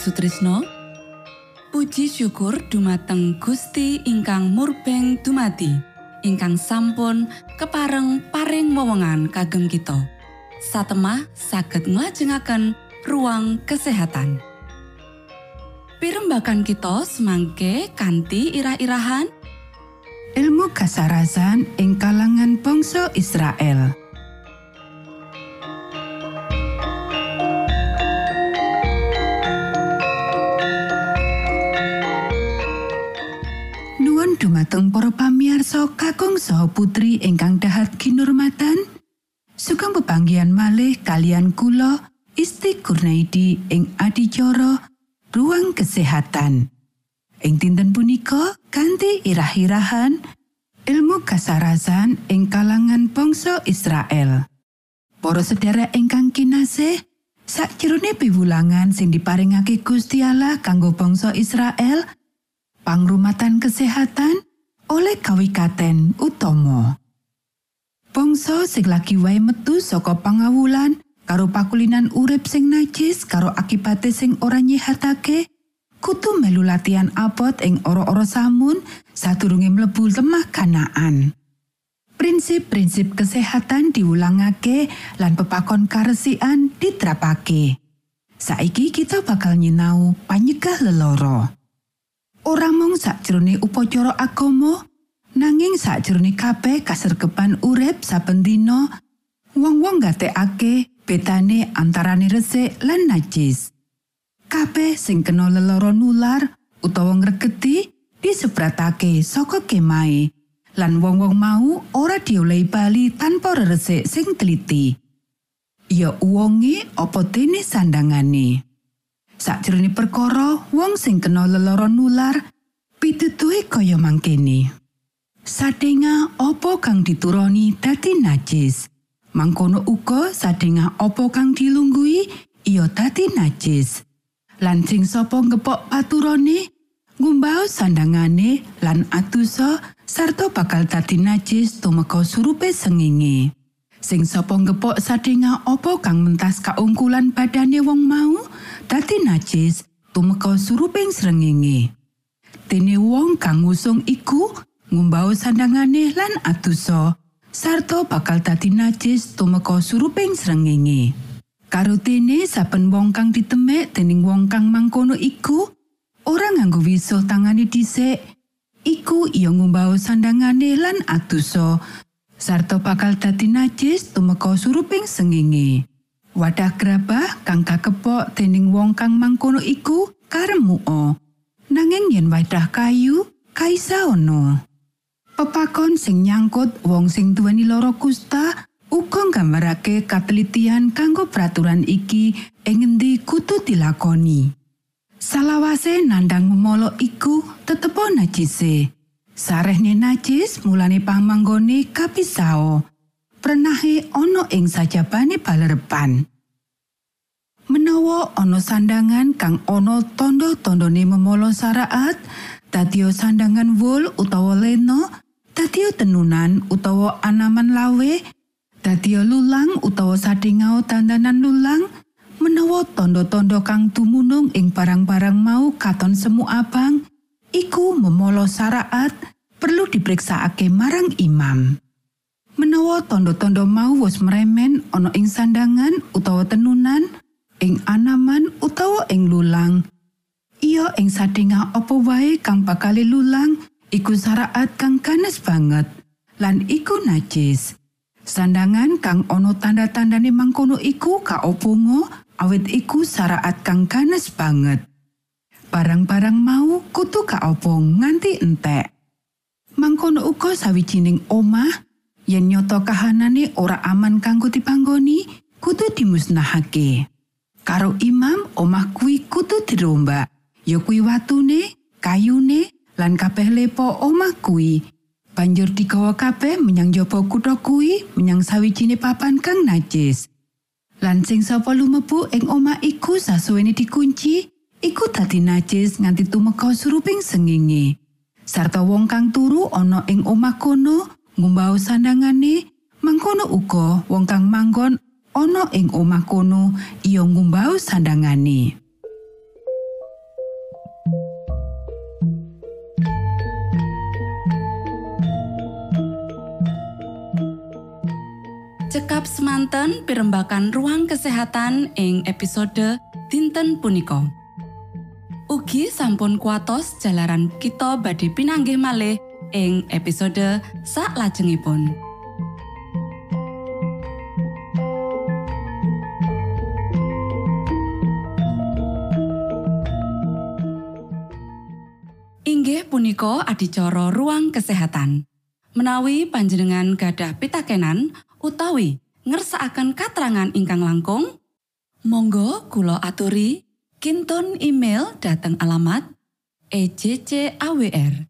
Sutrisno. Puji syukur dumateng Gusti ingkang murbeng dumati ingkang sampun kepareng paring wewenngan kagem kita. Satemah saged nglajengaken ruang kesehatan. Pirembakan kita semangke kanthi irah-irahan. Ilmu kasarasan ing kalangan bangsa Israel. Dumateng para pamiarsa kakung saha putri ingkang dahat kinurmatan. Sugeng pepanggihan malih kalian kula Isti Kurnaidi ing adicara ruang kesehatan. Ing dinten punika kanthi irah-irahan ilmu kasarasan ing kalangan bangsa Israel. Para sedherek ingkang kinasih, sakjroning piwulangan sing diparingake Gusti Allah kanggo bangsa Israel, pangrumatan kesehatan oleh kawikaten utama. Bangsa sing lagi wae metu saka pangawulan karo pakulinan urip sing najis karo akibate sing ora nyihatake, kutu melu latihan abot ing ora-ora samun sadurunge mlebu lemah kanaan. Prinsip-prinsip kesehatan diulangake lan pepakon karesian diterapake. Saiki kita bakal nyinau panyegah leloro. Ora mung sakjroning upacara agama, nanging sakjroning kabeh kasergepan urip saben dina, wong-wong gatekake betane antarane resik lan najis. Kabeh sing kena leloro nular utawa ngregeti disebratake saka kemahe, lan wong-wong mau ora diolehi bali tanpa resik sing teliti. Ya uwonge apa dene sandangane. Sakjroning perkara wong sing kena leloro nular pitutuhe kaya mangkene. Sadenga opo kang dituroni dadi najis. Mangkono uga sadenga opo kang dilunggui iya dadi najis. Lan sing sapa ngepok paturone ngumbau sandangane lan atusa sarta bakal dadi najis tumeka surupe sengenge. Sing sapa ngepok sadenga opo kang mentas kaungkulan badane wong mau dadi najis tumeka suruping srengenge. Dene wong kang ngusung iku ngumbau sandangane lan atusa sarta bakal dadi najis tumeka suruping srengenge. Karo dene saben wong kang ditemek dening wong kang mangkono iku ora nganggo wisuh tangane dhisik iku iya ngumbau sandangane lan atusa sarta bakal dadi najis tumeka suruping sengenge. Wadah grabah kang kakepok dening wong kang mangkono iku karemuo. Nanging yen wadah kayu, kaisa ono. Pepakon sing nyangkut wong sing duweni loro kusta uga nggambarake katelitian kanggo peraturan iki ing ngendi kudu dilakoni. Salawase nandang memolo iku tetepo najise. Sarehne najis mulane pamanggone kapisao. Prenahe ana ing sajabane balerepan. Menawa ana sandangan kang ana tondo-tondone memolo saraat, dadi sandangan wol utawa leno, dadi tenunan utawa anaman lawe, dadi lulang utawa sadingao dandanan lulang, menawa tondo-tondo kang tumunung ing barang-barang mau katon semu abang, iku memolo saraat perlu dipriksakake marang imam. Menawa tondo-tondo mau wis meremen ana ing sandangan utawa tenunan ing anaman utawa ing lulang. Iya ing sadinga apa wae kang bakal lulang iku saraat kang kanes banget lan iku najis. Sandangan kang ana tanda-tandane mangkono iku kaopungo awit iku saraat kang kanes banget. Barang-barang mau kutu kaopong nganti entek. Mangkono uga sawijining omah yen nyoto kahanane ora aman kanggo dipanggoni kudu dimusnahake. Karo imam omah kuwi kudu dirombak. Ya kuwi watune kayune lan kabeh lepo omah kuwi. Banjur digawa kabeh menyang jaba kutha kuwi menyang sawijine papan kang najis. Lan sing sapa lumebu ing omah iku sasuwene dikunci iku dadi najis nganti tumeka suruping sengenge. Sarta wong kang turu ana ing omah kono ngumbau sandangane mangkono uga wong kang manggon ana ing omah kono iya ngumbau sandangane cekap semanten pimbakan ruang kesehatan ing episode dinten punika. Ugi sampun kuatos jalanan kita badhe pinanggih malih ing episode sak lajengipun. Inggih punika adicara ruang kesehatan. Menawi panjenengan gadah pitakenan utawi ngersakaken katrangan ingkang langkung, monggo kulo aturi kinton email dateng alamat ejcawr@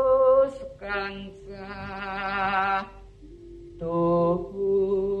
kansa tuhu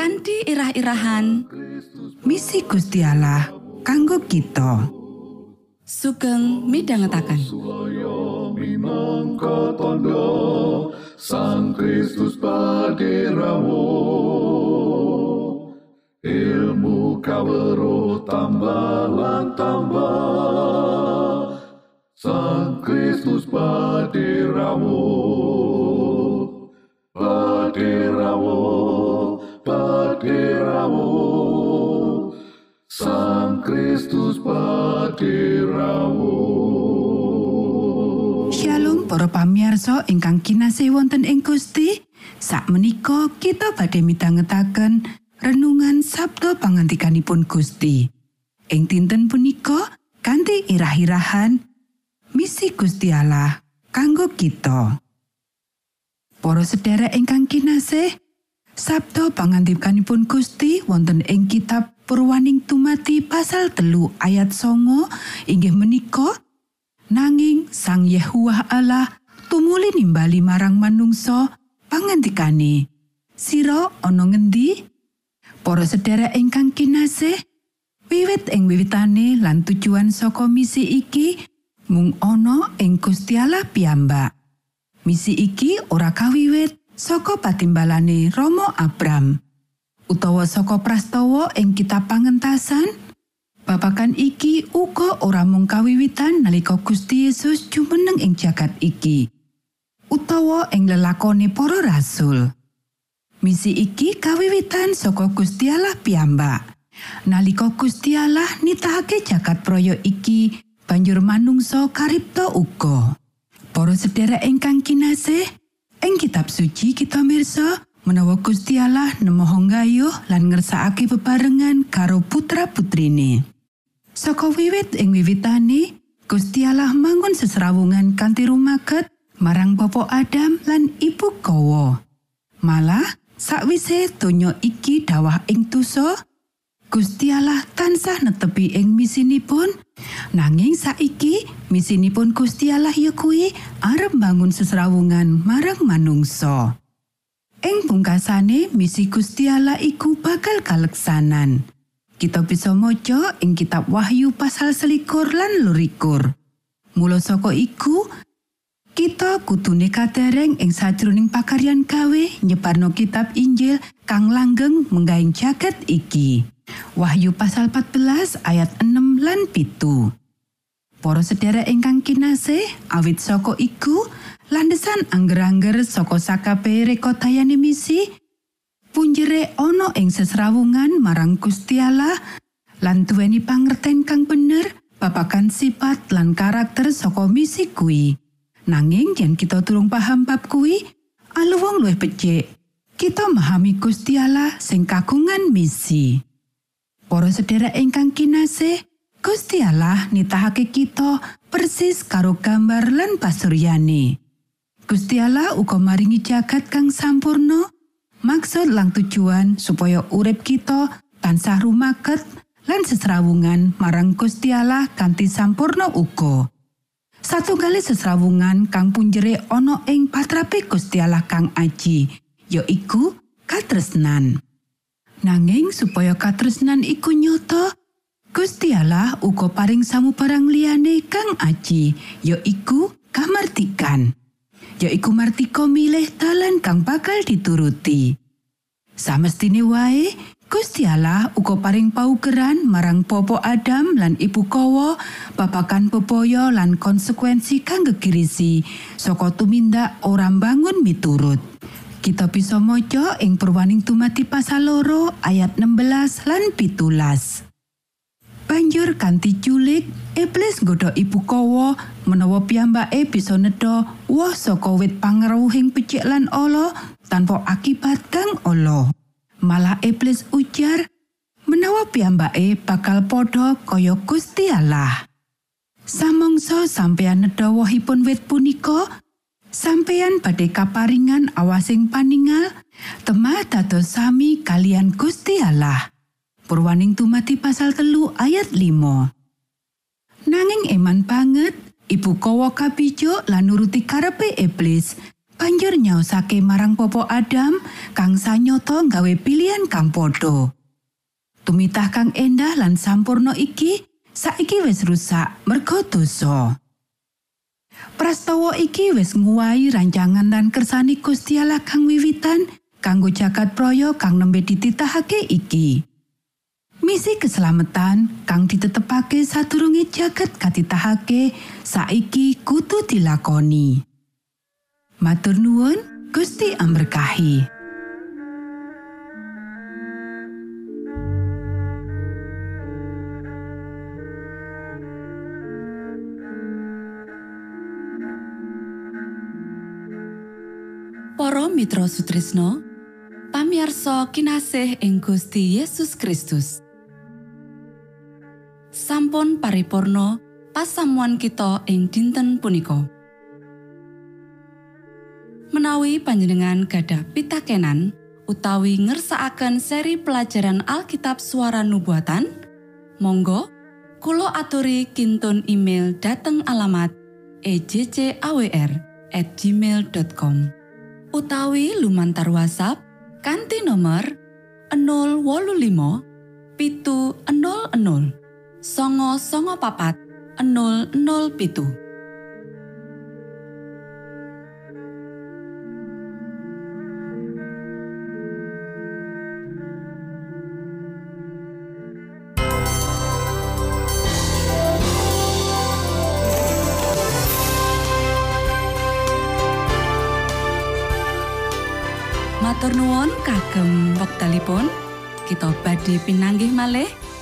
kanthi irah-irahan Misi Gusti Allah kanggo kita. sugeng midhangetaken. Minangka tondo Sang Kristus paderamu Ilmu kawero tambah tambah Sang Kristus paderamu Paderamu Paderamu Sang Kristus paderamu Shalom para pamirsa ingkang kinasih wonten ing Gusti. Sakmenika kita badhe midhangetaken renungan Sabda pangantikanipun Gusti. Ing dinten punika kanthi irah-irahan misi Gusti Allah kanggo kita. Para sedherek ingkang kinasih, Sabda pangantikanipun Gusti wonten ing kitab Purwaning Tumati pasal telu ayat songo inggih menika Nanging Sang Yehuwah Allah tumuli nimbali marang manungsa pangantikane. Sira ana ngendi? Para sedherek ingkang kinasih, wiwit ing wiwitane lan tujuan saka misi iki mung ana ing Gusti Allah piyambak. Misi iki ora kawiwit saka patimbalane Rama Abram utawa saka prastawa ing kitab pangentasan Babagan iki uga ora mung kawiwitan nalika Gusti Yesus jumeneng ing jagat iki, utawa ing lelakone para rasul. Misi iki kawiwitan saka Gusti Allah piyambak. Nalika Gusti Allah nitahake jagat proyek iki, banjur manungsa karipta uga. Para sedherek ingkang kinasih, ing kitab suci kita mirsa menawa Gusti Allah nemoho gayuh lan ngersakake bebarengan karo putra-putrine. Saka wiwit ing wiwitane, Gusti Allah mangun sesrawungan kanthi rumaket marang Bapak Adam lan Ibu Kawa. Malah sakwise donya iki dawah ing dosa, Gusti Allah tansah netepi ing misinipun. Nanging saiki misinipun Gusti Allah ya kuwi arep bangun sesrawungan marang manungsa. Ing pungkasane misi Gusti Allah iku bakal kaleksanan. Kita bisa maca ing kitab Wahyu pasal selikur lan lurikur. Mula saka iku, kita kudune katereng ing sajroning pakaryan gawe nyebarno kitab Injil kang langgeng menggaing jagat iki. Wahyu pasal 14 ayat 6 lan pitu. Para sedherek ingkang kinasih, awit saka iku, landesan angger-angger saka sakabeh rekotayane misi, punjere ana ing sesrawungan marang Gusti Allah lan duweni pangerten kang bener babagan sifat lan karakter saka misi kuwi. Nanging yen kita durung paham bab kuwi, aluwung luwih becik. Kita memahami Gusti Allah sing kagungan misi. Para sedherek ingkang kinasih, Gusti Allah nitahake kita persis karo gambar lan pasuryane. Gusti Allah uga maringi jagat kang sampurno maksud lang tujuan supaya urip kita tansah rumaket lan sesrawungan marang Gusti Allah kanthi sampurno uga. Satunggali sesrawungan kang punjere ana ing patrape Gusti Allah kang aji, ya iku katresnan. Nanging supaya katresnan iku nyata, Gusti Allah uga paring samubarang liyane kang aji, ya iku kamartikan. Ya iku martika milih dalan kang bakal dituruti. Samestine wae, Gusti Allah uga paring paugeran marang Popo Adam lan Ibu Kawa babakan bebaya lan konsekuensi kang gegirisi saka tumindak ora bangun miturut. Kita bisa maca ing Purwaning Tumati pasal loro ayat 16 lan pitulas. Banjur kanthi culik, iblis nggodha ibu kawa menawa piyambake bisa nedha woh saka wit pangrauhing becik lan ala tanpa akibat kang olo. Malah iblis ujar menawa piyambake bakal padha kaya Gusti Allah. Samangsa sampeyan nedhawahipun wit punika, sampeyan badhe kaparingan awasing paningal temah dados sami kalian Gusti Allah. Purwaning tumati pasal telu ayat 5. Nanging eman banget, ibu kowo kabijo lan nuruti karepe iblis. Banjur nyaosake marang Popo Adam kang sanyata gawe pilihan kang padha. Tumitah kang endah lan sampurno iki saiki wis rusak merga dosa. Prastawa iki wis nguwahi rancangan lan kersane Gusti Allah kang wiwitan kanggo jagat praya kang nembe dititahake iki. Misi keselamatan kang ditetepake sadurunge jagat katitahake saiki kudu dilakoni. Matur nuwun, Gusti amberkahi. Para Mitra Sutrisno, pamiarsa kinasih ing Gusti Yesus Kristus. Sampun paripurno pasamuan kita ing dinten punika. Menawi panjenengan gadah pitakenan utawi ngersakaken seri pelajaran Alkitab suara nubuatan, monggo Kulo aturi kintun email dateng alamat ejcawr gmail.com utawi lumantar WhatsApp kanti nomor 025 pitu 00 songo songo papat 00 pitu. Matur nuwun kagem wektalipun. Kita badhe pinanggih malih